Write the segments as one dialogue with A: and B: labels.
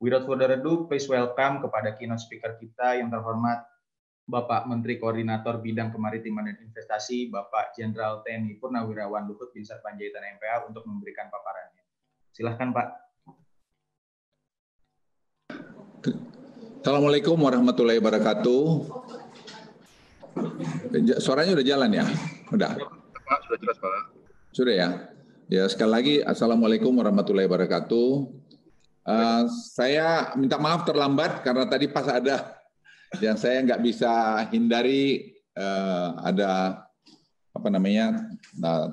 A: Without further ado, please welcome kepada keynote speaker kita yang terhormat Bapak Menteri Koordinator Bidang Kemaritiman dan Investasi, Bapak Jenderal TNI Purnawirawan Luhut Binsar Panjaitan MPA untuk memberikan paparannya. Silahkan Pak.
B: Assalamualaikum warahmatullahi wabarakatuh. Suaranya udah jalan ya? Udah.
C: Pak, sudah jelas Pak.
B: Sudah ya. Ya sekali lagi Assalamualaikum warahmatullahi wabarakatuh. Uh, saya minta maaf terlambat karena tadi pas ada yang saya nggak bisa hindari uh, ada apa namanya nah,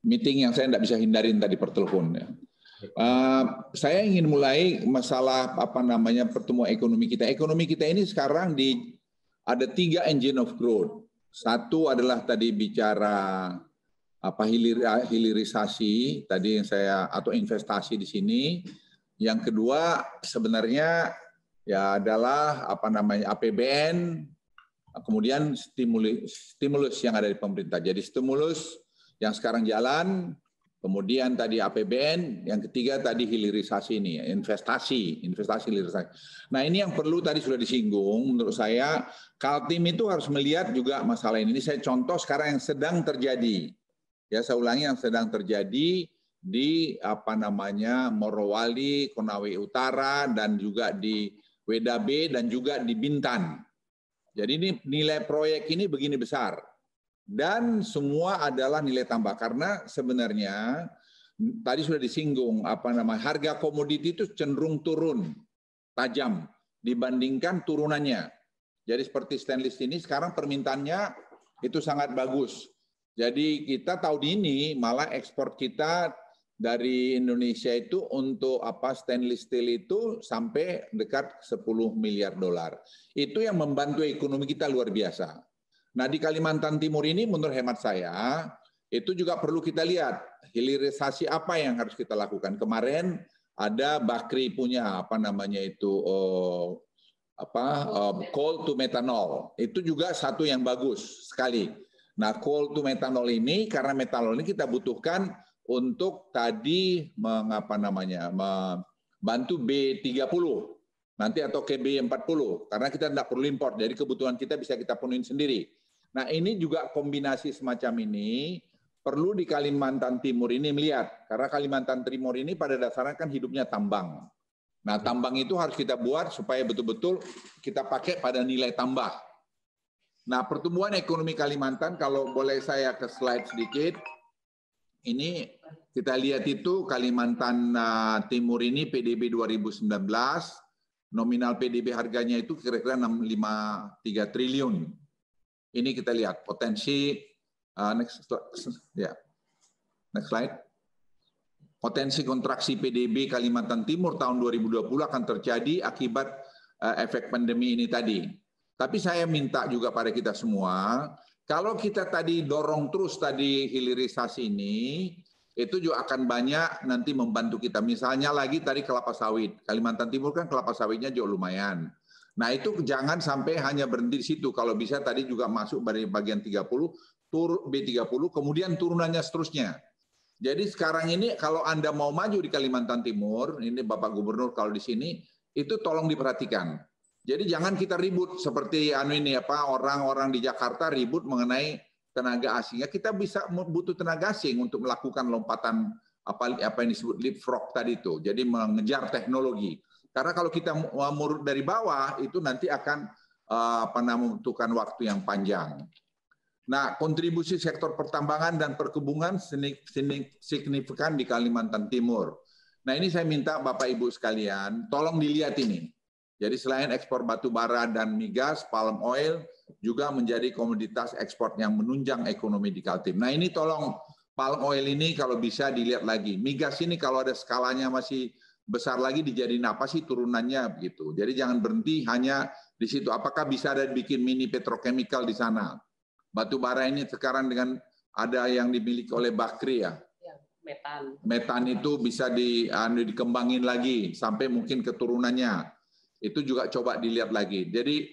B: meeting yang saya nggak bisa hindarin tadi per telepon. Ya. Uh, saya ingin mulai masalah apa namanya pertemuan ekonomi kita. Ekonomi kita ini sekarang di ada tiga engine of growth. Satu adalah tadi bicara apa hilir, hilirisasi tadi yang saya atau investasi di sini. Yang kedua sebenarnya ya adalah apa namanya APBN, kemudian stimulus stimulus yang ada di pemerintah. Jadi stimulus yang sekarang jalan, Kemudian tadi APBN, yang ketiga tadi hilirisasi ini, investasi, investasi hilirisasi. Nah ini yang perlu tadi sudah disinggung, menurut saya Kaltim itu harus melihat juga masalah ini. Ini saya contoh sekarang yang sedang terjadi. Ya saya ulangi yang sedang terjadi di apa namanya Morowali, Konawe Utara, dan juga di WDB dan juga di Bintan. Jadi ini nilai proyek ini begini besar dan semua adalah nilai tambah karena sebenarnya tadi sudah disinggung apa nama harga komoditi itu cenderung turun tajam dibandingkan turunannya. Jadi seperti stainless ini sekarang permintaannya itu sangat bagus. Jadi kita tahun ini malah ekspor kita dari Indonesia itu untuk apa stainless steel itu sampai dekat 10 miliar dolar. Itu yang membantu ekonomi kita luar biasa. Nah di Kalimantan Timur ini menurut hemat saya itu juga perlu kita lihat hilirisasi apa yang harus kita lakukan. Kemarin ada Bakri punya apa namanya itu oh, apa oh, coal to methanol. Itu juga satu yang bagus sekali. Nah, coal to methanol ini karena metanol ini kita butuhkan untuk tadi mengapa namanya membantu B30 nanti atau KB40 karena kita tidak perlu import. Jadi kebutuhan kita bisa kita penuhin sendiri. Nah ini juga kombinasi semacam ini perlu di Kalimantan Timur ini melihat. Karena Kalimantan Timur ini pada dasarnya kan hidupnya tambang. Nah tambang itu harus kita buat supaya betul-betul kita pakai pada nilai tambah. Nah pertumbuhan ekonomi Kalimantan kalau boleh saya ke slide sedikit. Ini kita lihat itu Kalimantan uh, Timur ini PDB 2019 nominal PDB harganya itu kira-kira 653 triliun. Ini kita lihat potensi uh, next ya. Next slide. Potensi kontraksi PDB Kalimantan Timur tahun 2020 akan terjadi akibat uh, efek pandemi ini tadi. Tapi saya minta juga pada kita semua, kalau kita tadi dorong terus tadi hilirisasi ini, itu juga akan banyak nanti membantu kita. Misalnya lagi tadi kelapa sawit. Kalimantan Timur kan kelapa sawitnya juga lumayan. Nah itu jangan sampai hanya berhenti di situ. Kalau bisa tadi juga masuk dari bagian 30, tur B30, kemudian turunannya seterusnya. Jadi sekarang ini kalau Anda mau maju di Kalimantan Timur, ini Bapak Gubernur kalau di sini, itu tolong diperhatikan. Jadi jangan kita ribut seperti anu ini apa orang-orang di Jakarta ribut mengenai tenaga asing. Ya kita bisa butuh tenaga asing untuk melakukan lompatan apa apa yang disebut leapfrog tadi itu. Jadi mengejar teknologi. Karena kalau kita murut dari bawah itu nanti akan eh, apa namanya membutuhkan waktu yang panjang. Nah, kontribusi sektor pertambangan dan perkebunan signifikan di Kalimantan Timur. Nah, ini saya minta Bapak Ibu sekalian, tolong dilihat ini. Jadi selain ekspor batu bara dan migas, palm oil juga menjadi komoditas ekspor yang menunjang ekonomi di Kaltim. Nah, ini tolong palm oil ini kalau bisa dilihat lagi. Migas ini kalau ada skalanya masih besar lagi dijadiin apa sih turunannya begitu. Jadi jangan berhenti hanya di situ. Apakah bisa ada bikin mini petrochemical di sana? Batu bara ini sekarang dengan ada yang dimiliki oleh Bakri ya. ya metan. Metan itu bisa di anu dikembangin lagi sampai mungkin keturunannya. Itu juga coba dilihat lagi. Jadi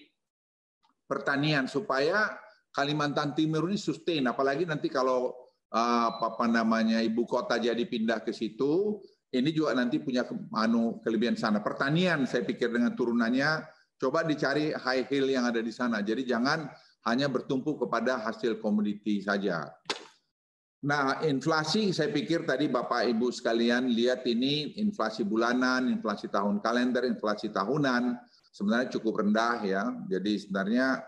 B: pertanian supaya Kalimantan Timur ini sustain apalagi nanti kalau uh, apa namanya ibu kota jadi pindah ke situ ini juga nanti punya anu kelebihan sana. Pertanian saya pikir dengan turunannya coba dicari high hill yang ada di sana. Jadi jangan hanya bertumpu kepada hasil komoditi saja. Nah, inflasi saya pikir tadi Bapak Ibu sekalian lihat ini inflasi bulanan, inflasi tahun kalender, inflasi tahunan sebenarnya cukup rendah ya. Jadi sebenarnya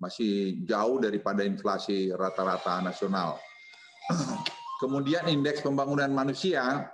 B: masih jauh daripada inflasi rata-rata nasional. Kemudian indeks pembangunan manusia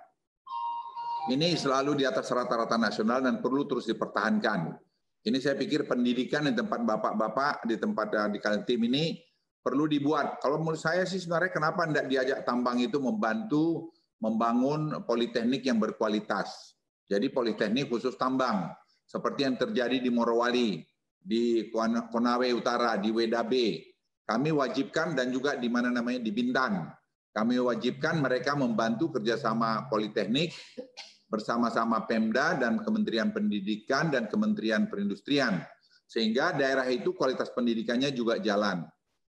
B: ini selalu di atas rata-rata nasional dan perlu terus dipertahankan. Ini saya pikir pendidikan di tempat bapak-bapak, di tempat di tim ini perlu dibuat. Kalau menurut saya sih sebenarnya kenapa tidak diajak tambang itu membantu membangun politeknik yang berkualitas. Jadi politeknik khusus tambang, seperti yang terjadi di Morowali, di Konawe Utara, di WDB. Kami wajibkan dan juga di mana namanya di Bintan. Kami wajibkan mereka membantu kerjasama politeknik bersama-sama Pemda dan Kementerian Pendidikan dan Kementerian Perindustrian. Sehingga daerah itu kualitas pendidikannya juga jalan.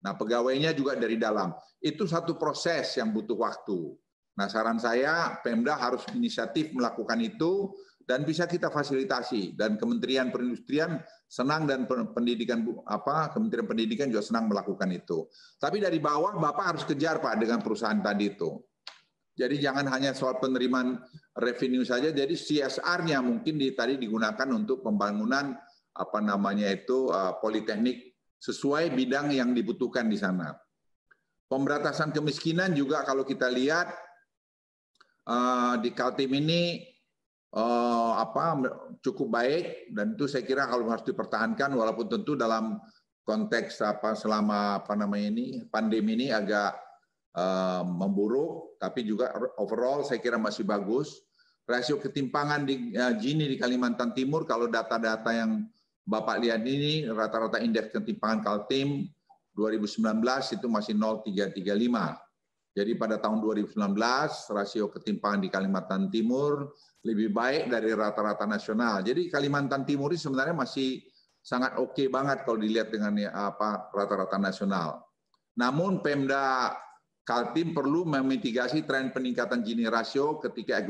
B: Nah, pegawainya juga dari dalam. Itu satu proses yang butuh waktu. Nah, saran saya Pemda harus inisiatif melakukan itu dan bisa kita fasilitasi dan Kementerian Perindustrian senang dan pendidikan apa Kementerian Pendidikan juga senang melakukan itu. Tapi dari bawah Bapak harus kejar Pak dengan perusahaan tadi itu. Jadi jangan hanya soal penerimaan revenue saja, jadi CSR-nya mungkin di, tadi digunakan untuk pembangunan apa namanya itu uh, politeknik sesuai bidang yang dibutuhkan di sana. Pemberantasan kemiskinan juga kalau kita lihat uh, di Kaltim ini uh, apa cukup baik dan itu saya kira kalau harus dipertahankan walaupun tentu dalam konteks apa selama apa namanya ini pandemi ini agak uh, memburuk tapi juga overall saya kira masih bagus. Rasio ketimpangan di uh, Gini di Kalimantan Timur kalau data-data yang Bapak lihat ini rata-rata indeks ketimpangan Kaltim 2019 itu masih 0,335. Jadi pada tahun 2019 rasio ketimpangan di Kalimantan Timur lebih baik dari rata-rata nasional. Jadi Kalimantan Timur ini sebenarnya masih sangat oke okay banget kalau dilihat dengan ya, apa rata-rata nasional. Namun Pemda Kaltim perlu memitigasi tren peningkatan Gini rasio ketika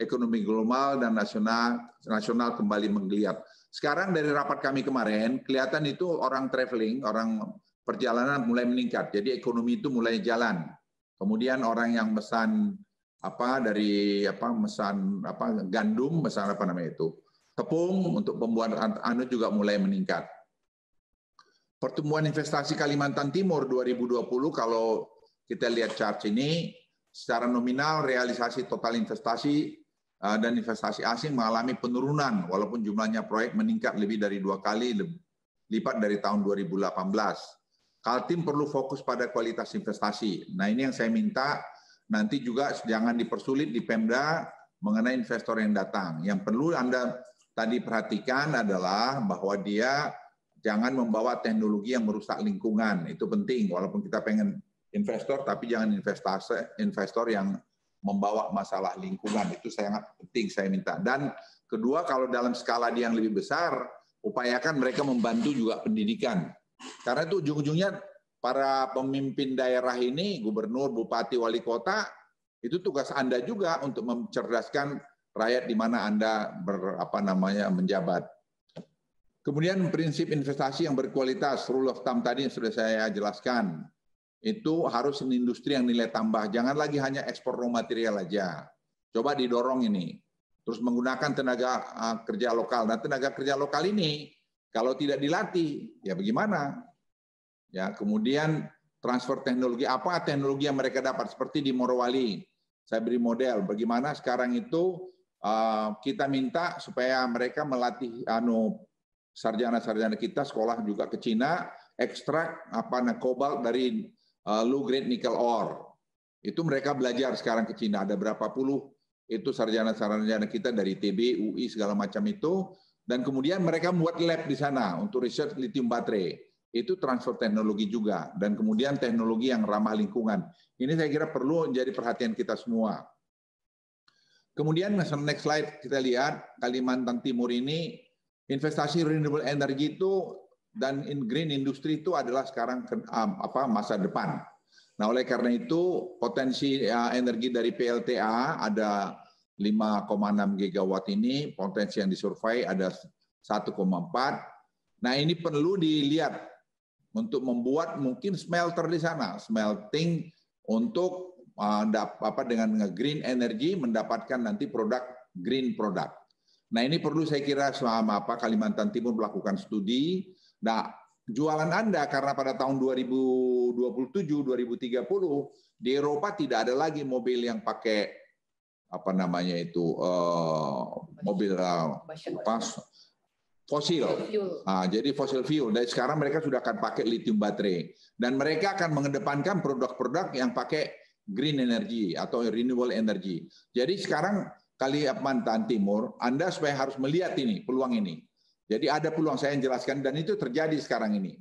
B: ekonomi global dan nasional nasional kembali menggeliat. Sekarang dari rapat kami kemarin, kelihatan itu orang traveling, orang perjalanan mulai meningkat. Jadi ekonomi itu mulai jalan. Kemudian orang yang pesan apa dari apa mesan apa gandum, mesan apa namanya itu, tepung untuk pembuatan anu juga mulai meningkat. Pertumbuhan investasi Kalimantan Timur 2020 kalau kita lihat chart ini secara nominal realisasi total investasi dan investasi asing mengalami penurunan walaupun jumlahnya proyek meningkat lebih dari dua kali lipat dari tahun 2018. Kaltim perlu fokus pada kualitas investasi. Nah ini yang saya minta nanti juga jangan dipersulit di Pemda mengenai investor yang datang. Yang perlu Anda tadi perhatikan adalah bahwa dia jangan membawa teknologi yang merusak lingkungan. Itu penting walaupun kita pengen investor tapi jangan investasi investor yang membawa masalah lingkungan itu sangat penting saya minta. Dan kedua kalau dalam skala yang lebih besar upayakan mereka membantu juga pendidikan. Karena itu ujung-ujungnya para pemimpin daerah ini, gubernur, bupati, wali kota, itu tugas Anda juga untuk mencerdaskan rakyat di mana Anda ber, apa namanya menjabat. Kemudian prinsip investasi yang berkualitas, rule of thumb tadi yang sudah saya jelaskan itu harus industri yang nilai tambah. Jangan lagi hanya ekspor raw material aja. Coba didorong ini. Terus menggunakan tenaga uh, kerja lokal. Nah, tenaga kerja lokal ini kalau tidak dilatih, ya bagaimana? Ya, kemudian transfer teknologi apa teknologi yang mereka dapat seperti di Morowali. Saya beri model bagaimana sekarang itu uh, kita minta supaya mereka melatih anu sarjana-sarjana kita sekolah juga ke Cina ekstrak apa nah, kobalt dari low grade nickel ore. Itu mereka belajar sekarang ke Cina. Ada berapa puluh itu sarjana-sarjana kita dari TB, UI segala macam itu dan kemudian mereka membuat lab di sana untuk riset lithium baterai. Itu transfer teknologi juga dan kemudian teknologi yang ramah lingkungan. Ini saya kira perlu menjadi perhatian kita semua. Kemudian next slide kita lihat Kalimantan Timur ini investasi renewable energy itu dan in green industry itu adalah sekarang um, apa masa depan. Nah, oleh karena itu potensi uh, energi dari PLTA ada 5,6 gigawatt ini potensi yang disurvei ada 1,4. Nah ini perlu dilihat untuk membuat mungkin smelter di sana, smelting untuk uh, apa dengan green energy mendapatkan nanti produk green product. Nah ini perlu saya kira selama apa Kalimantan Timur melakukan studi. Nah jualan Anda karena pada tahun 2027 2030 di Eropa tidak ada lagi mobil yang pakai apa namanya itu uh, mobil uh, pas fosil. Nah, jadi fosil fuel. Dan sekarang mereka sudah akan pakai lithium baterai dan mereka akan mengedepankan produk-produk yang pakai green energy atau renewable energy. Jadi sekarang Kalimantan Timur, Anda supaya harus melihat ini peluang ini. Jadi ada peluang saya yang jelaskan dan itu terjadi sekarang ini.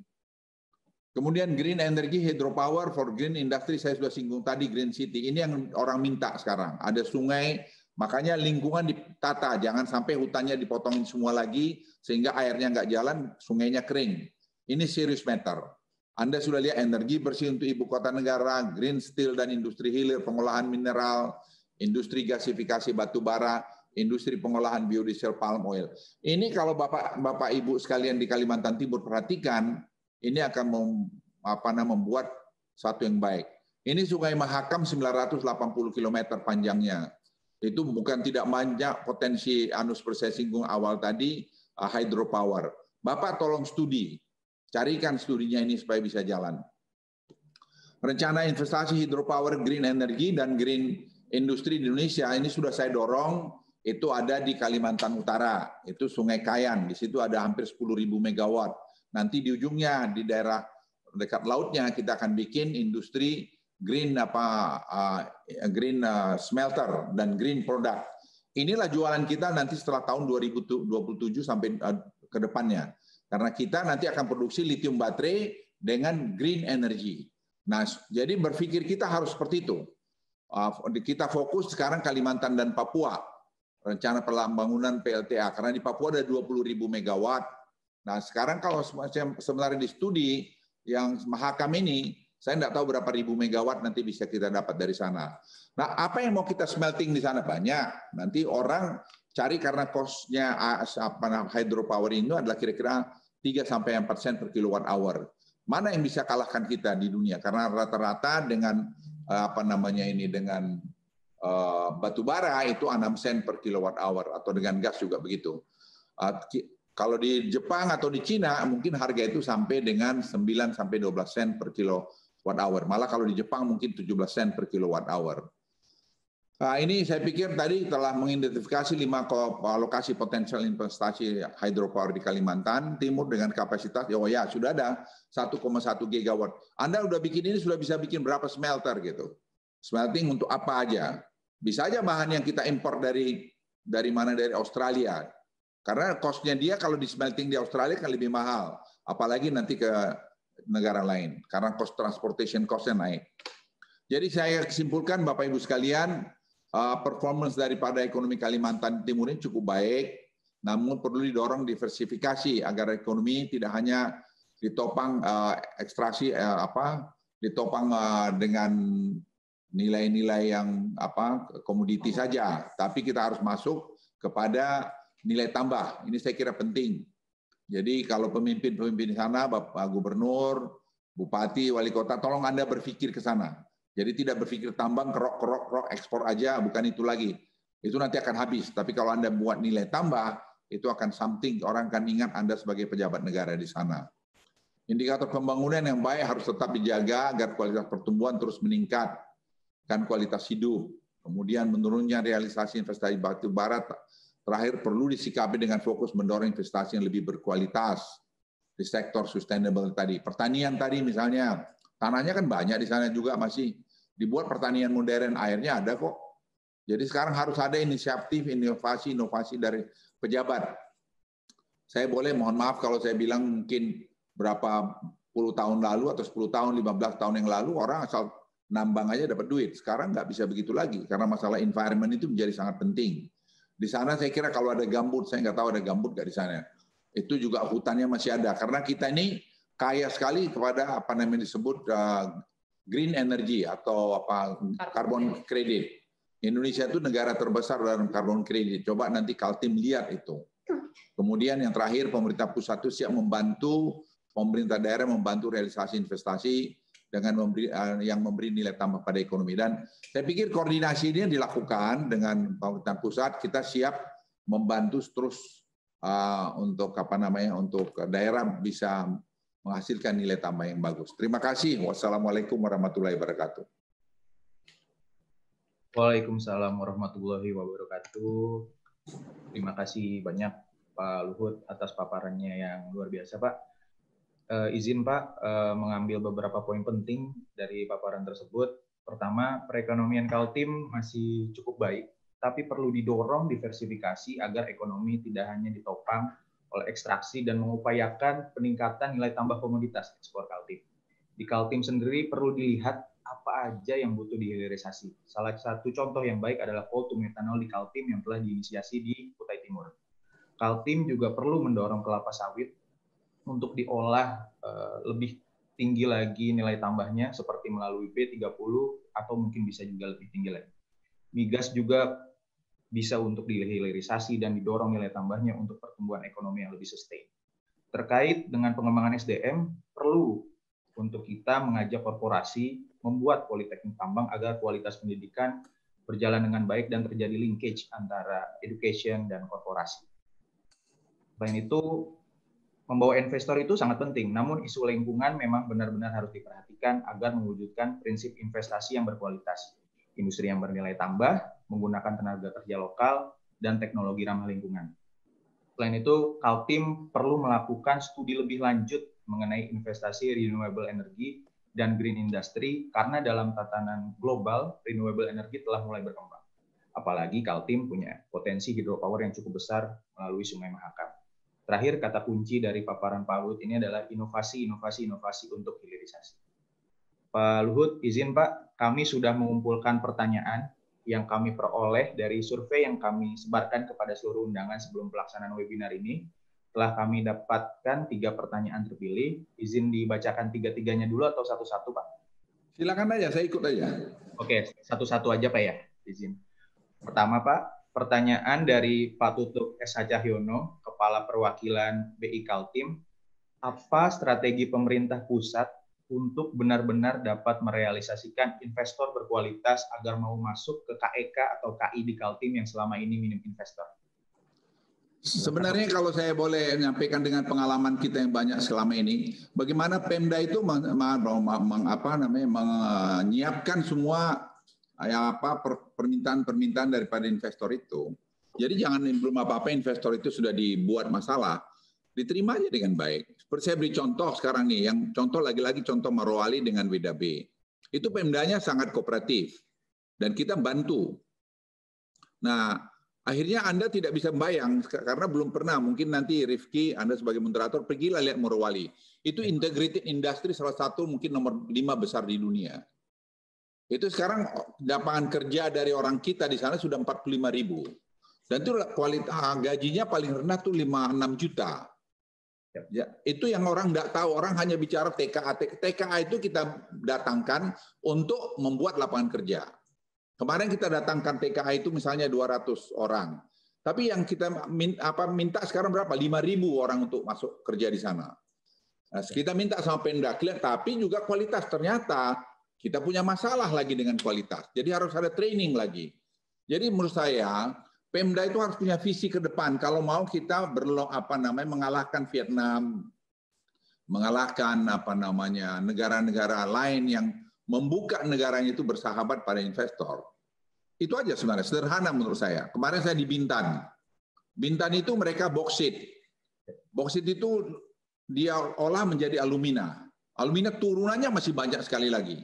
B: Kemudian green energy, hydropower for green industry, saya sudah singgung tadi green city. Ini yang orang minta sekarang. Ada sungai, makanya lingkungan ditata. Jangan sampai hutannya dipotongin semua lagi, sehingga airnya nggak jalan, sungainya kering. Ini serious matter. Anda sudah lihat energi bersih untuk ibu kota negara, green steel dan industri hilir, pengolahan mineral, industri gasifikasi batu bara, industri pengolahan biodiesel palm oil. Ini kalau Bapak Bapak Ibu sekalian di Kalimantan Timur perhatikan, ini akan mem, apa namanya membuat satu yang baik. Ini Sungai Mahakam 980 km panjangnya. Itu bukan tidak banyak potensi anus persesinggung awal tadi uh, hydropower. Bapak tolong studi, carikan studinya ini supaya bisa jalan. Rencana investasi hidropower, green energy, dan green industri di Indonesia ini sudah saya dorong itu ada di Kalimantan Utara, itu Sungai Kayan, di situ ada hampir 10.000 megawatt Nanti di ujungnya di daerah dekat lautnya kita akan bikin industri green apa uh, green uh, smelter dan green product. Inilah jualan kita nanti setelah tahun 2027 sampai uh, ke depannya. Karena kita nanti akan produksi lithium baterai dengan green energy. Nah, jadi berpikir kita harus seperti itu. Uh, kita fokus sekarang Kalimantan dan Papua rencana pembangunan PLTA karena di Papua ada 20 ribu megawatt Nah sekarang kalau sebenarnya di studi yang Mahakam ini, saya tidak tahu berapa ribu megawatt nanti bisa kita dapat dari sana. Nah apa yang mau kita smelting di sana banyak. Nanti orang cari karena kosnya apa hydropower ini adalah kira-kira 3 sampai 4 sen per kilowatt hour. Mana yang bisa kalahkan kita di dunia? Karena rata-rata dengan apa namanya ini dengan uh, batu bara itu 6 sen per kilowatt hour atau dengan gas juga begitu. Uh, kalau di Jepang atau di Cina mungkin harga itu sampai dengan 9 sampai 12 sen per kilowatt hour. Malah kalau di Jepang mungkin 17 sen per kilowatt hour. Nah, ini saya pikir tadi telah mengidentifikasi lima lokasi potensial investasi hydropower di Kalimantan Timur dengan kapasitas, oh ya sudah ada 1,1 gigawatt. Anda sudah bikin ini sudah bisa bikin berapa smelter gitu. Smelting untuk apa aja. Bisa aja bahan yang kita impor dari dari mana dari Australia. Karena cost-nya dia kalau di smelting di Australia kan lebih mahal, apalagi nanti ke negara lain karena cost transportation cost-nya naik. Jadi saya simpulkan Bapak Ibu sekalian, uh, performance daripada ekonomi Kalimantan Timur ini cukup baik, namun perlu didorong diversifikasi agar ekonomi tidak hanya ditopang uh, ekstraksi uh, apa ditopang dengan nilai-nilai yang apa komoditi saja, tapi kita harus masuk kepada nilai tambah. Ini saya kira penting. Jadi kalau pemimpin-pemimpin di sana, Bapak Gubernur, Bupati, Wali Kota, tolong Anda berpikir ke sana. Jadi tidak berpikir tambang, kerok, kerok, kerok, ekspor aja, bukan itu lagi. Itu nanti akan habis. Tapi kalau Anda buat nilai tambah, itu akan something, orang akan ingat Anda sebagai pejabat negara di sana. Indikator pembangunan yang baik harus tetap dijaga agar kualitas pertumbuhan terus meningkat, kan kualitas hidup. Kemudian menurunnya realisasi investasi batu bara Terakhir, perlu disikapi dengan fokus mendorong investasi yang lebih berkualitas di sektor sustainable tadi. Pertanian tadi misalnya, tanahnya kan banyak di sana juga masih dibuat pertanian modern, airnya ada kok. Jadi sekarang harus ada inisiatif, inovasi, inovasi dari pejabat. Saya boleh mohon maaf kalau saya bilang mungkin berapa puluh tahun lalu atau 10 tahun, 15 tahun yang lalu orang asal nambang aja dapat duit. Sekarang nggak bisa begitu lagi karena masalah environment itu menjadi sangat penting. Di sana saya kira kalau ada gambut, saya nggak tahu ada gambut nggak di sana. Itu juga hutannya masih ada. Karena kita ini kaya sekali kepada apa namanya disebut uh, green energy atau apa carbon credit. Indonesia itu negara terbesar dalam karbon kredit. Coba nanti Kaltim lihat itu. Kemudian yang terakhir pemerintah pusat itu siap membantu pemerintah daerah membantu realisasi investasi dengan memberi eh, yang memberi nilai tambah pada ekonomi dan saya pikir koordinasi ini dilakukan dengan pemerintah pusat kita siap membantu terus uh, untuk apa namanya untuk daerah bisa menghasilkan nilai tambah yang bagus. Terima kasih. Wassalamualaikum warahmatullahi wabarakatuh.
A: Waalaikumsalam warahmatullahi wabarakatuh. Terima kasih banyak Pak Luhut atas paparannya yang luar biasa, Pak. Uh, izin Pak uh, mengambil beberapa poin penting dari paparan tersebut. Pertama, perekonomian Kaltim masih cukup baik, tapi perlu didorong diversifikasi agar ekonomi tidak hanya ditopang oleh ekstraksi dan mengupayakan peningkatan nilai tambah komoditas ekspor Kaltim. Di Kaltim sendiri perlu dilihat apa aja yang butuh dihilirisasi. Salah satu contoh yang baik adalah coal to methanol di Kaltim yang telah diinisiasi di Kutai Timur. Kaltim juga perlu mendorong kelapa sawit untuk diolah uh, lebih tinggi lagi nilai tambahnya seperti melalui B30 atau mungkin bisa juga lebih tinggi lagi. Migas juga bisa untuk dihilirisasi dan didorong nilai tambahnya untuk pertumbuhan ekonomi yang lebih sustain. Terkait dengan pengembangan SDM, perlu untuk kita mengajak korporasi membuat politeknik tambang agar kualitas pendidikan berjalan dengan baik dan terjadi linkage antara education dan korporasi. Selain itu, membawa investor itu sangat penting, namun isu lingkungan memang benar-benar harus diperhatikan agar mewujudkan prinsip investasi yang berkualitas industri yang bernilai tambah, menggunakan tenaga kerja lokal, dan teknologi ramah lingkungan. Selain itu, Kaltim perlu melakukan studi lebih lanjut mengenai investasi renewable energy dan green industry karena dalam tatanan global, renewable energy telah mulai berkembang. Apalagi Kaltim punya potensi hidropower yang cukup besar melalui Sungai Mahakam. Terakhir, kata kunci dari paparan Pak Luhut ini adalah inovasi, inovasi, inovasi untuk hilirisasi. Pak Luhut, izin Pak, kami sudah mengumpulkan pertanyaan yang kami peroleh dari survei yang kami sebarkan kepada seluruh undangan sebelum pelaksanaan webinar ini. Telah kami dapatkan tiga pertanyaan terpilih. Izin dibacakan tiga-tiganya dulu atau satu-satu, Pak?
B: Silakan aja, saya ikut aja.
A: Oke, satu-satu aja, Pak ya. Izin. Pertama, Pak, pertanyaan dari Pak Tutuk S. Cahyono, Kepala Perwakilan BI Kaltim. Apa strategi pemerintah pusat untuk benar-benar dapat merealisasikan investor berkualitas agar mau masuk ke KEK e atau KI di Kaltim yang selama ini minim investor?
B: Sebenarnya kalau saya boleh menyampaikan dengan pengalaman kita yang banyak selama ini, bagaimana Pemda itu meng, meng, apa namanya menyiapkan semua ya apa permintaan-permintaan daripada investor itu. Jadi jangan belum apa-apa investor itu sudah dibuat masalah, diterima aja dengan baik. Seperti saya beri contoh sekarang nih, yang contoh lagi-lagi contoh Marwali dengan WDB. Itu Pemdanya sangat kooperatif dan kita bantu. Nah, akhirnya Anda tidak bisa membayang karena belum pernah. Mungkin nanti Rifki, Anda sebagai moderator, pergilah lihat Morowali. Itu integrated industry salah satu mungkin nomor lima besar di dunia. Itu sekarang lapangan kerja dari orang kita di sana sudah 45 ribu. Dan itu kualitas gajinya paling rendah tuh 5-6 juta. Ya, itu yang orang tidak tahu. Orang hanya bicara TKA. TKA itu kita datangkan untuk membuat lapangan kerja. Kemarin kita datangkan TKA itu misalnya 200 orang. Tapi yang kita minta, apa, minta sekarang berapa? 5.000 orang untuk masuk kerja di sana. Nah, kita minta sama Pendaklir, tapi juga kualitas. Ternyata kita punya masalah lagi dengan kualitas. Jadi harus ada training lagi. Jadi menurut saya, Pemda itu harus punya visi ke depan. Kalau mau kita berlo apa namanya mengalahkan Vietnam, mengalahkan apa namanya negara-negara lain yang membuka negaranya itu bersahabat pada investor. Itu aja sebenarnya sederhana menurut saya. Kemarin saya di Bintan. Bintan itu mereka boksit. Boksit itu dia olah menjadi alumina. Alumina turunannya masih banyak sekali lagi.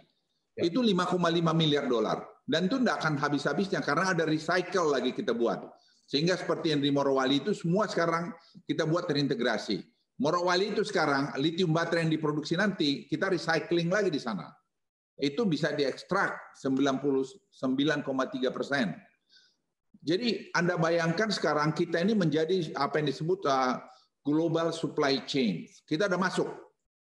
B: Ya. Itu 5,5 miliar dolar. Dan itu tidak akan habis-habisnya karena ada recycle lagi kita buat. Sehingga seperti yang di Morowali itu semua sekarang kita buat terintegrasi. Morowali itu sekarang lithium baterai yang diproduksi nanti kita recycling lagi di sana. Itu bisa diekstrak 99,3 persen. Jadi Anda bayangkan sekarang kita ini menjadi apa yang disebut uh, global supply chain. Kita ada masuk.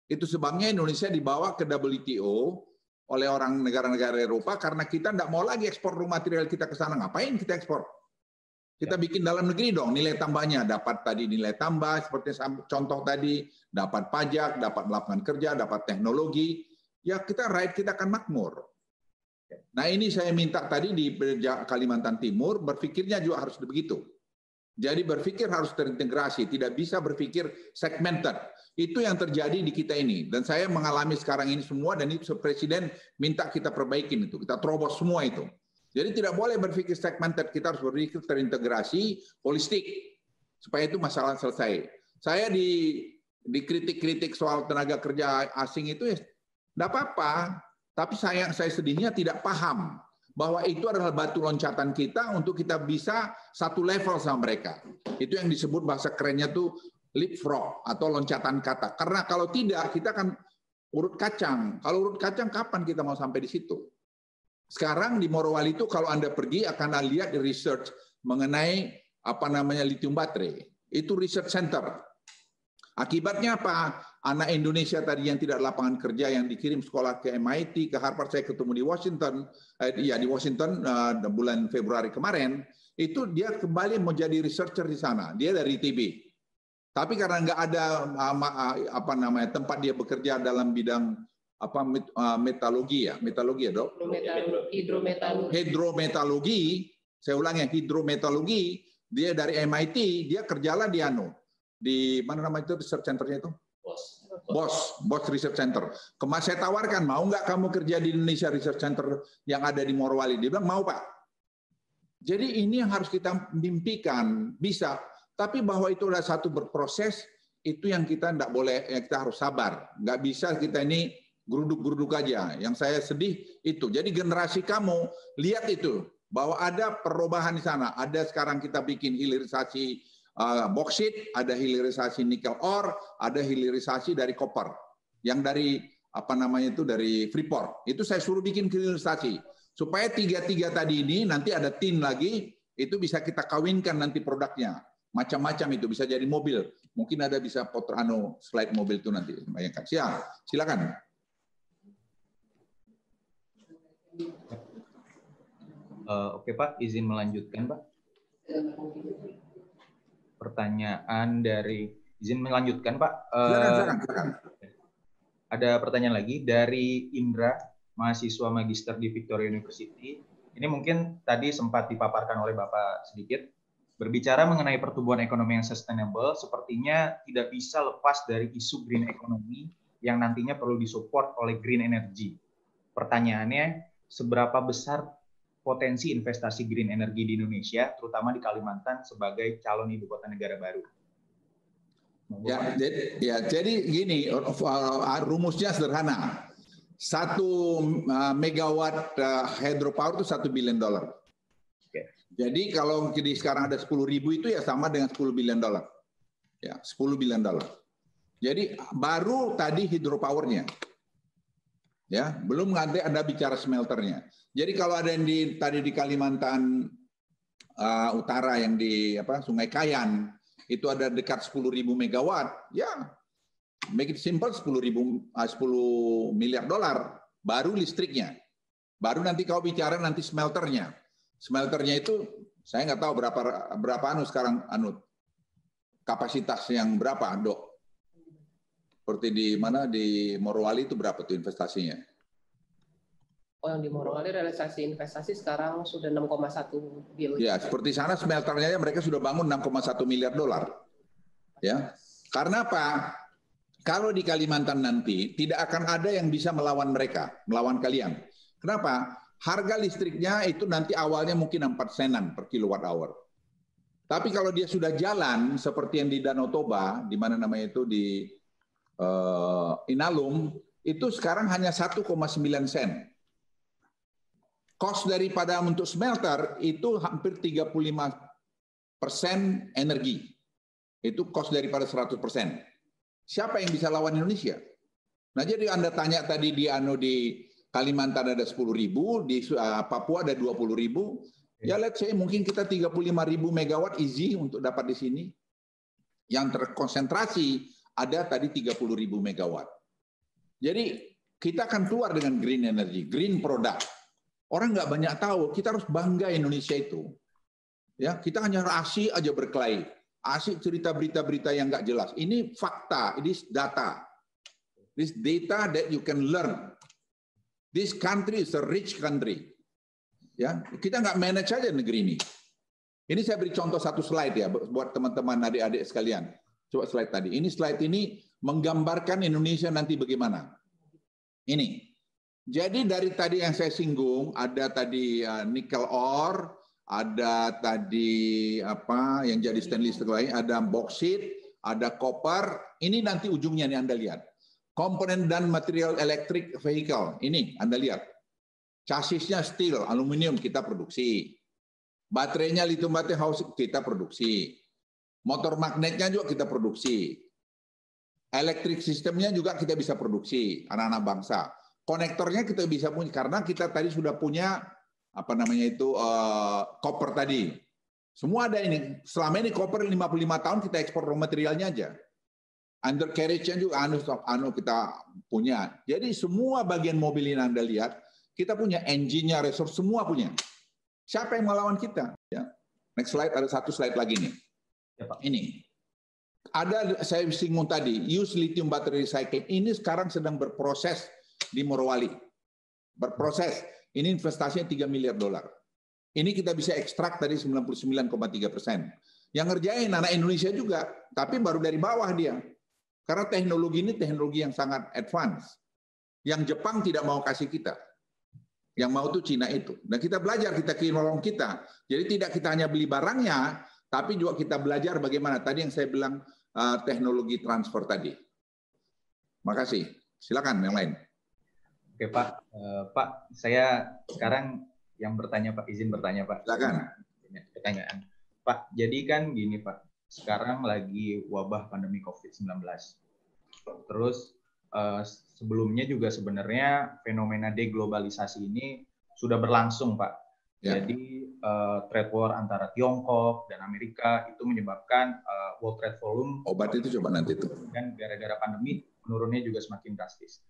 B: Itu sebabnya Indonesia dibawa ke WTO oleh orang negara-negara Eropa karena kita tidak mau lagi ekspor raw material kita ke sana. Ngapain kita ekspor? Kita ya. bikin dalam negeri dong nilai tambahnya. Dapat tadi nilai tambah seperti contoh tadi, dapat pajak, dapat lapangan kerja, dapat teknologi. Ya kita right kita akan makmur. Nah ini saya minta tadi di Kalimantan Timur berpikirnya juga harus begitu. Jadi berpikir harus terintegrasi, tidak bisa berpikir segmented. Itu yang terjadi di kita ini. Dan saya mengalami sekarang ini semua dan itu Presiden minta kita perbaikin itu. Kita terobos semua itu. Jadi tidak boleh berpikir segmented, kita harus berpikir terintegrasi, holistik, supaya itu masalah selesai. Saya di dikritik-kritik soal tenaga kerja asing itu ya tidak apa-apa, tapi saya saya sedihnya tidak paham bahwa itu adalah batu loncatan kita untuk kita bisa satu level sama mereka. Itu yang disebut bahasa kerennya tuh leapfrog atau loncatan kata. Karena kalau tidak kita akan urut kacang. Kalau urut kacang kapan kita mau sampai di situ? Sekarang di Morowali itu kalau Anda pergi akan lihat di research mengenai apa namanya lithium baterai. Itu research center. Akibatnya apa? Anak Indonesia tadi yang tidak lapangan kerja yang dikirim sekolah ke MIT, ke Harvard, saya ketemu di Washington, eh, ya di Washington uh, bulan Februari kemarin, itu dia kembali menjadi researcher di sana. Dia dari ITB. Tapi karena nggak ada apa namanya tempat dia bekerja dalam bidang apa metalurgi ya, metalurgi ya dok? Hidrometalurgi. Hidrometalurgi. Saya ulang ya, hidrometalurgi. Dia dari MIT, dia kerjalah di anu di mana nama itu research centernya itu? Bos. Bos, Research Center. Kemarin saya tawarkan, mau nggak kamu kerja di Indonesia Research Center yang ada di Morowali? Dia bilang mau pak. Jadi ini yang harus kita mimpikan, bisa. Tapi bahwa itu adalah satu berproses, itu yang kita tidak boleh, ya kita harus sabar. Nggak bisa kita ini geruduk-geruduk aja. Yang saya sedih itu. Jadi generasi kamu lihat itu bahwa ada perubahan di sana. Ada sekarang kita bikin hilirisasi uh, boksit, ada hilirisasi nikel ore, ada hilirisasi dari koper. Yang dari apa namanya itu dari Freeport. Itu saya suruh bikin hilirisasi. Supaya tiga-tiga tadi ini nanti ada tin lagi itu bisa kita kawinkan nanti produknya. Macam-macam itu bisa jadi mobil. Mungkin ada bisa foto anu slide mobil itu nanti. Bayangkan. Siap. Silakan.
A: Uh, Oke Pak, izin melanjutkan Pak. Pertanyaan dari izin melanjutkan Pak. Silakan, silakan, silakan. Ada pertanyaan lagi dari Indra, mahasiswa magister di Victoria University. Ini mungkin tadi sempat dipaparkan oleh Bapak sedikit. Berbicara mengenai pertumbuhan ekonomi yang sustainable, sepertinya tidak bisa lepas dari isu green economy yang nantinya perlu disupport oleh green energy. Pertanyaannya, seberapa besar potensi investasi green energy di Indonesia, terutama di Kalimantan sebagai calon ibu kota negara baru?
B: Ya, jadi, ya, jadi gini, uh, rumusnya sederhana. Satu uh, megawatt uh, hydropower itu satu billion dollar. Okay. Jadi kalau jadi sekarang ada 10 ribu itu ya sama dengan 10 billion dollar. Ya, 10 billion dollar. Jadi baru tadi hidropowernya. Ya, belum nanti ada bicara smelternya. Jadi kalau ada yang di tadi di Kalimantan uh, Utara yang di apa Sungai Kayan itu ada dekat 10.000 megawatt, ya make it simple 10 ribu, uh, 10 miliar dolar baru listriknya. Baru nanti kau bicara nanti smelternya. Smelternya itu saya nggak tahu berapa berapa anu sekarang anu kapasitas yang berapa dok seperti di mana di Morowali itu berapa tuh investasinya?
C: Oh yang di Morowali realisasi investasi sekarang sudah 6,1
B: biliar. Ya seperti sana smelternya mereka sudah bangun 6,1 miliar dolar. Ya karena apa? Kalau di Kalimantan nanti tidak akan ada yang bisa melawan mereka, melawan kalian. Kenapa? Harga listriknya itu nanti awalnya mungkin 4 senan per kilowatt hour. Tapi kalau dia sudah jalan seperti yang di Danau Toba, di mana namanya itu di uh, Inalum itu sekarang hanya 1,9 sen. Cost daripada untuk smelter itu hampir 35 persen energi. Itu cost daripada 100 persen. Siapa yang bisa lawan Indonesia? Nah jadi Anda tanya tadi di anu di Kalimantan ada 10 ribu, di uh, Papua ada 20 ribu. Ya let's say mungkin kita 35 ribu megawatt easy untuk dapat di sini. Yang terkonsentrasi ada tadi 30 ribu megawatt. Jadi kita akan keluar dengan green energy, green product. Orang nggak banyak tahu, kita harus bangga Indonesia itu. Ya, kita hanya asik aja berkelahi. Asik cerita berita-berita yang nggak jelas. Ini fakta, ini data. This data that you can learn. This country is a rich country. Ya, kita nggak manage aja negeri ini. Ini saya beri contoh satu slide ya buat teman-teman adik-adik sekalian. Coba slide tadi. Ini slide ini menggambarkan Indonesia nanti bagaimana. Ini. Jadi dari tadi yang saya singgung ada tadi uh, nikel ore, ada tadi apa yang jadi stainless steel lain, ada boksit, ada copper. Ini nanti ujungnya nih Anda lihat. Komponen dan material elektrik vehicle. Ini Anda lihat. Chassisnya steel, aluminium kita produksi. Baterainya lithium baterai house kita produksi. Motor magnetnya juga kita produksi. Elektrik sistemnya juga kita bisa produksi, anak-anak bangsa. Konektornya kita bisa punya karena kita tadi sudah punya apa namanya itu uh, copper tadi. Semua ada ini. Selama ini copper 55 tahun kita ekspor raw materialnya aja. Undercarriage-nya juga anu, anu kita punya. Jadi semua bagian mobil ini Anda lihat, kita punya engine-nya, resource semua punya. Siapa yang melawan kita? Ya. Next slide, ada satu slide lagi nih. Ya. Ini. Ada saya singgung tadi, use lithium battery recycling. Ini sekarang sedang berproses di Morowali. Berproses. Ini investasinya 3 miliar dolar. Ini kita bisa ekstrak dari 99,3 persen. Yang ngerjain anak Indonesia juga, tapi baru dari bawah dia. Karena teknologi ini teknologi yang sangat advance. Yang Jepang tidak mau kasih kita. Yang mau tuh Cina itu. Dan kita belajar, kita kirim kita. Jadi tidak kita hanya beli barangnya, tapi juga kita belajar bagaimana. Tadi yang saya bilang uh, teknologi transfer tadi. Makasih. Silakan yang lain.
A: Oke Pak, uh, Pak, saya sekarang yang bertanya Pak, izin bertanya Pak.
B: Silakan.
A: Pertanyaan. Pak, jadi kan gini Pak, sekarang lagi wabah pandemi COVID-19. Terus uh, sebelumnya juga sebenarnya fenomena deglobalisasi ini sudah berlangsung, Pak. Ya. Jadi uh, trade war antara Tiongkok dan Amerika itu menyebabkan uh, world trade volume
B: obat itu coba nanti itu
A: dan gara-gara pandemi menurunnya juga semakin drastis.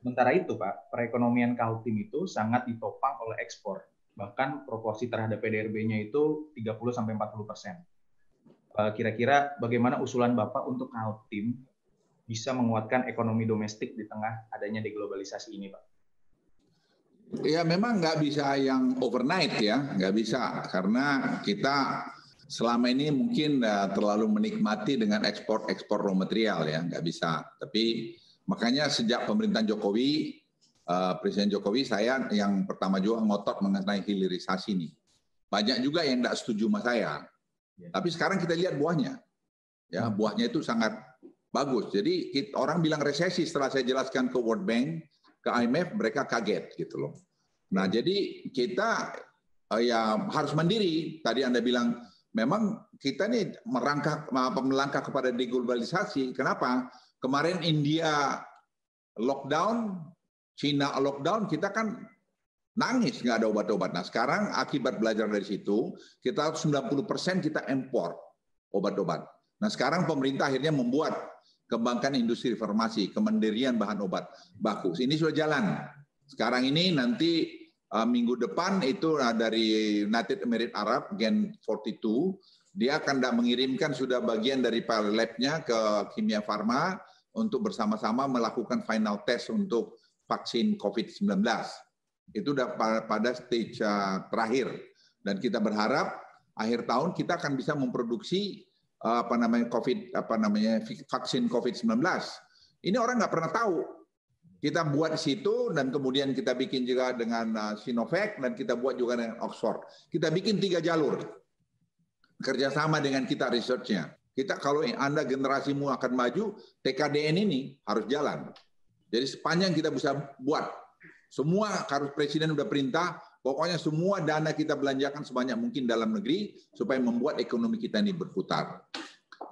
A: Sementara itu, Pak, perekonomian Kaltim itu sangat ditopang oleh ekspor. Bahkan proporsi terhadap PDRB-nya itu 30 sampai 40 persen. Kira-kira bagaimana usulan Bapak untuk Kaltim bisa menguatkan ekonomi domestik di tengah adanya deglobalisasi ini, Pak?
B: Ya memang nggak bisa yang overnight ya, nggak bisa karena kita selama ini mungkin uh, terlalu menikmati dengan ekspor-ekspor raw material ya, nggak bisa. Tapi makanya sejak pemerintahan Jokowi, uh, Presiden Jokowi, saya yang pertama juga ngotot mengenai hilirisasi ini. Banyak juga yang nggak setuju sama saya. Ya. Tapi sekarang kita lihat buahnya. Ya, buahnya itu sangat bagus. Jadi kita, orang bilang resesi setelah saya jelaskan ke World Bank, ke IMF, mereka kaget gitu loh. Nah, jadi kita uh, ya harus mandiri. Tadi Anda bilang memang kita nih merangkak melangkah kepada deglobalisasi. Kenapa? Kemarin India lockdown, Cina lockdown, kita kan nangis nggak ada obat-obat. Nah sekarang akibat belajar dari situ, kita 90% kita impor obat-obat. Nah sekarang pemerintah akhirnya membuat kembangkan industri farmasi, kemandirian bahan obat baku. Ini sudah jalan. Sekarang ini nanti uh, minggu depan itu uh, dari United Emirates Arab Gen 42 dia akan mengirimkan sudah bagian dari labnya ke Kimia Farma untuk bersama-sama melakukan final test untuk vaksin COVID-19. Itu sudah pada stage uh, terakhir dan kita berharap akhir tahun kita akan bisa memproduksi apa namanya COVID apa namanya vaksin COVID-19. Ini orang nggak pernah tahu. Kita buat di situ dan kemudian kita bikin juga dengan uh, Sinovac dan kita buat juga dengan Oxford. Kita bikin tiga jalur kerjasama dengan kita researchnya. Kita kalau Anda generasimu akan maju, TKDN ini harus jalan. Jadi sepanjang kita bisa buat, semua harus presiden udah perintah, Pokoknya semua dana kita belanjakan sebanyak mungkin dalam negeri supaya membuat ekonomi kita ini berputar.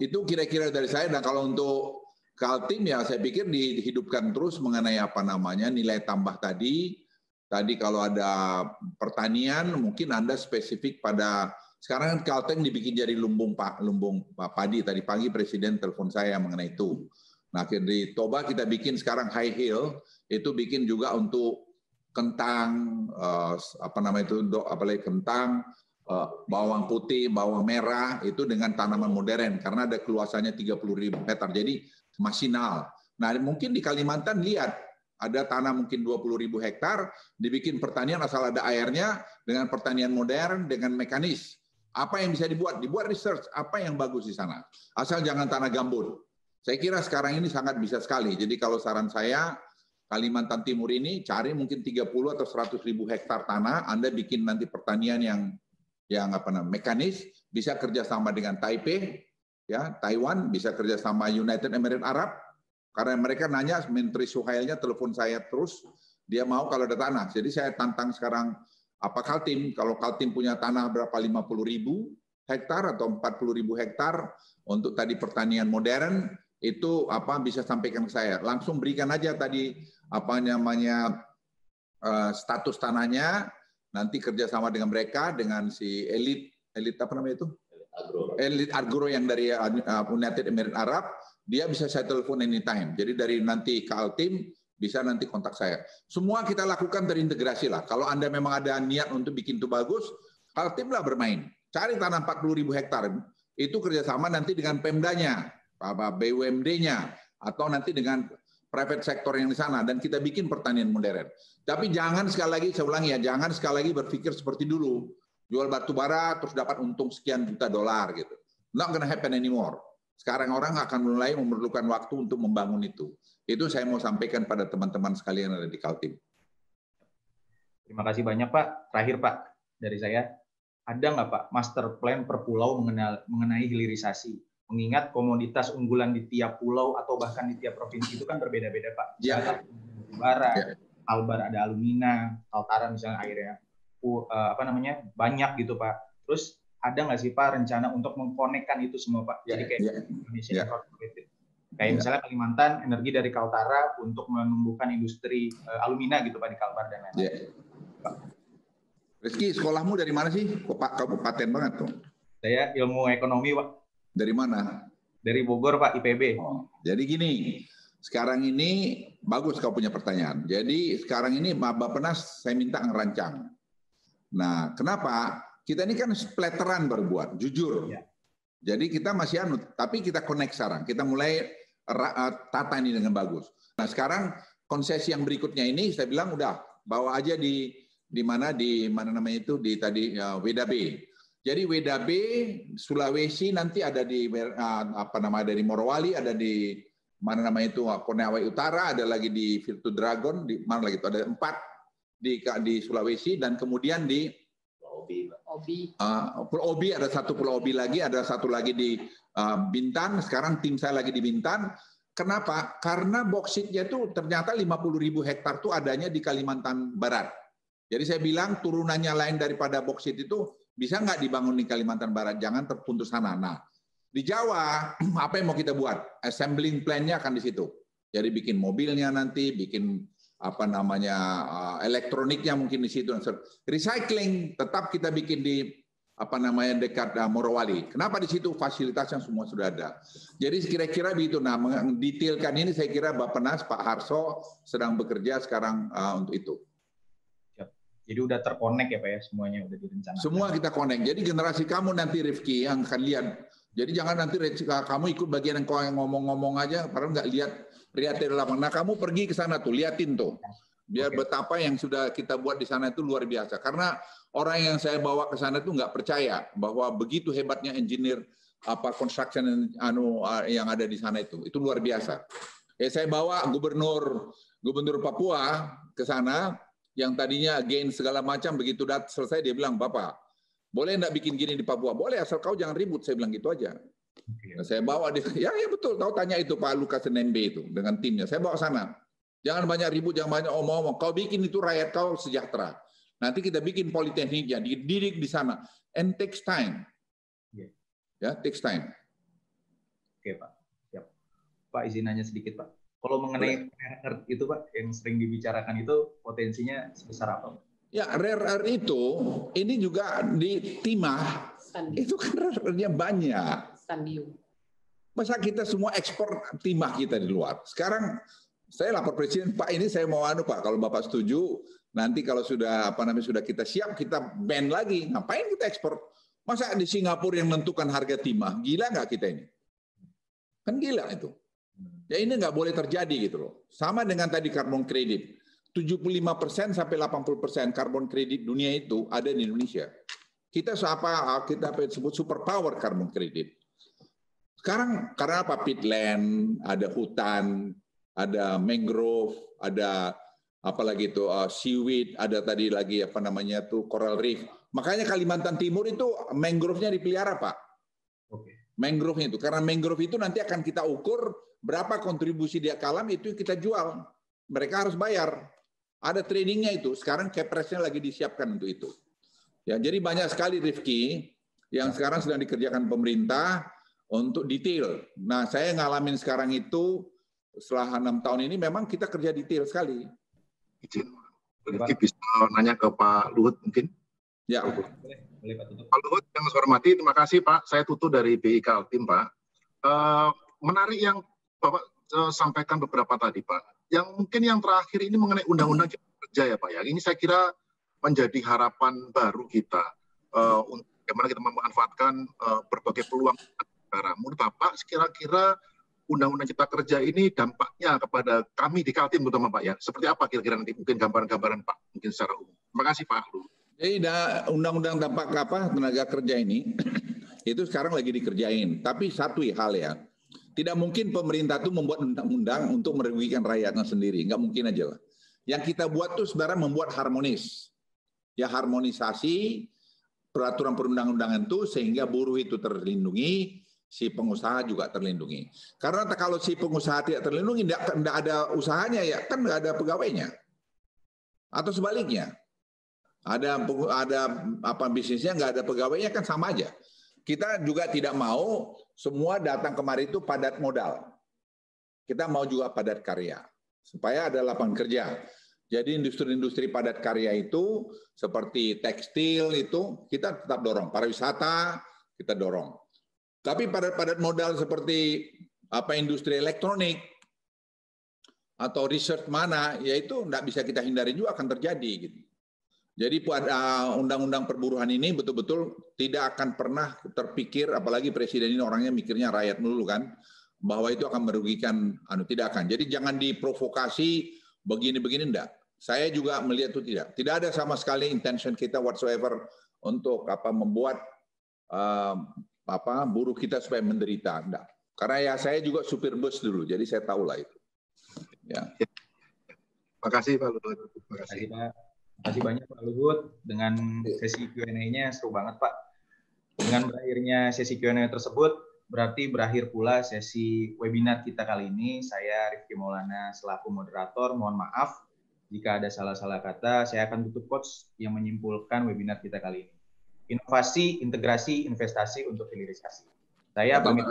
B: Itu kira-kira dari saya. Dan kalau untuk Kaltim ya saya pikir dihidupkan terus mengenai apa namanya nilai tambah tadi. Tadi kalau ada pertanian mungkin Anda spesifik pada sekarang kan Kaltim dibikin jadi lumbung pak lumbung padi tadi pagi presiden telepon saya mengenai itu. Nah, di Toba kita bikin sekarang high heel, itu bikin juga untuk kentang, uh, apa namanya itu, apalagi kentang, uh, bawang putih, bawang merah, itu dengan tanaman modern, karena ada keluasannya 30 ribu hektar, jadi masinal. Nah, mungkin di Kalimantan lihat, ada tanah mungkin 20 ribu hektar, dibikin pertanian asal ada airnya, dengan pertanian modern, dengan mekanis. Apa yang bisa dibuat? Dibuat research, apa yang bagus di sana. Asal jangan tanah gambut. Saya kira sekarang ini sangat bisa sekali. Jadi kalau saran saya, Kalimantan Timur ini cari mungkin 30 atau 100 ribu hektar tanah, Anda bikin nanti pertanian yang yang apa namanya mekanis, bisa kerjasama dengan Taipei, ya Taiwan, bisa kerjasama United Emirates Arab, karena mereka nanya Menteri Suhailnya telepon saya terus, dia mau kalau ada tanah. Jadi saya tantang sekarang apa Kaltim, kalau Kaltim punya tanah berapa? 50 ribu hektar atau 40 ribu hektar untuk tadi pertanian modern, itu apa bisa sampaikan ke saya. Langsung berikan aja tadi apa namanya uh, status tanahnya, nanti kerjasama dengan mereka, dengan si elit, elit apa namanya itu? Agro. Elit agro yang dari uh, United Emirates Arab, dia bisa saya telepon anytime. Jadi dari nanti Kaltim, bisa nanti kontak saya. Semua kita lakukan terintegrasi lah. Kalau Anda memang ada niat untuk bikin itu bagus, tim lah bermain. Cari tanah 40 ribu hektar. Itu kerjasama nanti dengan Pemdanya, BUMD-nya, atau nanti dengan private sector yang di sana. Dan kita bikin pertanian modern. Tapi jangan sekali lagi, saya ulangi ya, jangan sekali lagi berpikir seperti dulu. Jual batu bara terus dapat untung sekian juta dolar gitu. Not gonna happen anymore. Sekarang orang akan mulai memerlukan waktu untuk membangun itu. Itu saya mau sampaikan pada teman-teman sekalian ada di Kaltim.
A: Terima kasih banyak Pak. Terakhir Pak, dari saya, ada nggak Pak master plan per pulau mengenai hilirisasi? Mengingat komoditas unggulan di tiap pulau atau bahkan di tiap provinsi itu kan berbeda-beda Pak.
B: Ya.
A: Bara, ya. Albar ada alumina, Kaltara misalnya airnya uh, apa namanya banyak gitu Pak. Terus ada nggak sih Pak rencana untuk mengkonekkan itu semua Pak? Jadi kayak ya. Indonesia ya. Kayak ya. misalnya Kalimantan, energi dari Kaltara untuk menumbuhkan industri uh, alumina gitu Pak di Kalbar dan lain-lain. Ya.
B: Rizky, sekolahmu dari mana sih? Kok Pak kamu paten banget tuh?
A: Saya ilmu ekonomi Pak.
B: Dari mana?
A: Dari Bogor Pak, IPB.
B: Oh, jadi gini, sekarang ini bagus kau punya pertanyaan. Jadi sekarang ini Bapak Penas saya minta ngerancang. Nah, kenapa? Kita ini kan splatteran berbuat, jujur. Ya. Jadi kita masih anu, tapi kita connect sekarang. Kita mulai Eh, tata ini dengan bagus. Nah sekarang konsesi yang berikutnya ini saya bilang udah bawa aja di di mana di mana namanya itu di tadi uh, WDB. Jadi WDB Sulawesi nanti ada di uh, apa nama dari Morowali, ada di mana namanya itu Koneawai Utara, ada lagi di Virtu Dragon, di mana lagi itu ada empat di di Sulawesi dan kemudian di
C: Obi. Obi.
B: Uh, Pulau Obi ada satu Pulau Obi lagi, ada satu lagi di uh, Bintan. Sekarang tim saya lagi di Bintan. Kenapa? Karena boksitnya itu ternyata 50 ribu hektar itu adanya di Kalimantan Barat. Jadi saya bilang turunannya lain daripada boksit itu bisa nggak dibangun di Kalimantan Barat? Jangan terpuntus sana. Nah, di Jawa apa yang mau kita buat? Assembling plan-nya akan di situ. Jadi bikin mobilnya nanti, bikin apa namanya uh, elektroniknya mungkin di situ. Recycling tetap kita bikin di apa namanya dekat uh, Morowali. Kenapa di situ fasilitasnya semua sudah ada. Jadi kira-kira begitu. Nah, mendetailkan ini saya kira Bapak Nas, Pak Harso sedang bekerja sekarang uh, untuk itu.
A: Jadi udah terkonek ya Pak ya semuanya udah direncanakan.
B: Semua kita konek. Jadi generasi kamu nanti Rifki yang akan lihat. Jadi jangan nanti kamu ikut bagian yang kau ngomong-ngomong aja, padahal nggak lihat lihat di lapangan. Nah kamu pergi ke sana tuh, liatin tuh. Biar okay. betapa yang sudah kita buat di sana itu luar biasa. Karena orang yang saya bawa ke sana itu nggak percaya bahwa begitu hebatnya engineer apa construction anu yang ada di sana itu. Itu luar biasa. Ya saya bawa gubernur gubernur Papua ke sana yang tadinya gain segala macam begitu dat selesai dia bilang bapak boleh enggak bikin gini di Papua boleh asal kau jangan ribut saya bilang gitu aja Nah, saya bawa dia, ya ya betul, tahu tanya itu Pak Lukas Nembe itu dengan timnya. Saya bawa sana. Jangan banyak ribut, jangan banyak omong-omong. Kau bikin itu rakyat kau sejahtera. Nanti kita bikin politekniknya, dididik di sana. And takes time. Yeah. Ya, takes time.
A: Oke Pak. Siap. Pak izin nanya sedikit Pak. Kalau mengenai rare earth itu Pak, yang sering dibicarakan itu potensinya sebesar apa?
B: Ya, rare earth itu, ini juga di timah, itu kan rare earth-nya banyak
C: Sandium.
B: Masa kita semua ekspor timah kita di luar. Sekarang saya lapor presiden, Pak ini saya mau anu Pak, kalau Bapak setuju, nanti kalau sudah apa namanya sudah kita siap, kita ban lagi. Ngapain kita ekspor? Masa di Singapura yang menentukan harga timah? Gila nggak kita ini? Kan gila itu. Ya ini nggak boleh terjadi gitu loh. Sama dengan tadi karbon kredit. 75% sampai 80% karbon kredit dunia itu ada di Indonesia. Kita apa kita sebut super power karbon kredit. Sekarang karena apa? Pitland, ada hutan, ada mangrove, ada apalagi itu uh, seaweed, ada tadi lagi apa namanya tuh coral reef. Makanya Kalimantan Timur itu mangrove-nya dipelihara, Pak. Oke. Mangrove itu karena mangrove itu nanti akan kita ukur berapa kontribusi dia kalam itu kita jual. Mereka harus bayar. Ada tradingnya itu. Sekarang capresnya lagi disiapkan untuk itu. Ya, jadi banyak sekali Rifki yang sekarang sedang dikerjakan pemerintah untuk detail. Nah, saya ngalamin sekarang itu setelah enam tahun ini memang kita kerja detail sekali.
D: Rifki bisa nanya ke Pak Luhut mungkin?
B: Ya.
D: Pak Luhut yang saya hormati, terima kasih Pak. Saya Tutu dari BI Kaltim Pak. Uh, menarik yang Bapak uh, sampaikan beberapa tadi Pak. Yang mungkin yang terakhir ini mengenai undang-undang kerja ya Pak ya. Ini saya kira menjadi harapan baru kita uh, untuk bagaimana kita memanfaatkan uh, berbagai peluang negara. Menurut Bapak, kira-kira Undang-Undang Cipta Kerja ini dampaknya kepada kami di Kaltim terutama Pak ya. Seperti apa kira-kira nanti mungkin gambaran-gambaran Pak mungkin secara umum. Terima kasih Pak.
B: Jadi undang-undang dampak apa tenaga kerja ini itu sekarang lagi dikerjain. Tapi satu hal ya, tidak mungkin pemerintah itu membuat undang-undang untuk merugikan rakyatnya sendiri. Nggak mungkin aja lah. Yang kita buat tuh sebenarnya membuat harmonis. Ya harmonisasi peraturan perundang-undangan itu sehingga buruh itu terlindungi, si pengusaha juga terlindungi. Karena kalau si pengusaha tidak terlindungi, tidak, ada usahanya ya kan tidak ada pegawainya. Atau sebaliknya, ada ada apa bisnisnya nggak ada pegawainya kan sama aja. Kita juga tidak mau semua datang kemari itu padat modal. Kita mau juga padat karya supaya ada lapangan kerja. Jadi industri-industri padat karya itu seperti tekstil itu kita tetap dorong, pariwisata kita dorong. Tapi padat-padat modal seperti apa industri elektronik atau research mana, yaitu tidak bisa kita hindari juga akan terjadi. Gitu. Jadi pada undang-undang perburuhan ini betul-betul tidak akan pernah terpikir, apalagi presiden ini orangnya mikirnya rakyat dulu kan, bahwa itu akan merugikan, anu tidak akan. Jadi jangan diprovokasi begini-begini enggak. Saya juga melihat itu tidak. Tidak ada sama sekali intention kita whatsoever untuk apa membuat uh, apa buruh kita supaya menderita. Enggak. Karena ya saya juga supir bus dulu, jadi saya tahu lah itu.
D: Ya. Terima kasih Pak Luhut.
A: Terima kasih Pak. Terima kasih banyak Pak Luhut dengan sesi Q&A-nya seru banget Pak. Dengan berakhirnya sesi Q&A tersebut, berarti berakhir pula sesi webinar kita kali ini. Saya Rifki Maulana selaku moderator, mohon maaf jika ada salah-salah kata. Saya akan tutup quotes yang menyimpulkan webinar kita kali ini inovasi, integrasi, investasi untuk hilirisasi. Saya pamit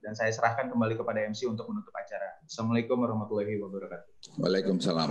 A: dan saya serahkan kembali kepada MC untuk menutup acara. Assalamualaikum warahmatullahi wabarakatuh.
B: Waalaikumsalam.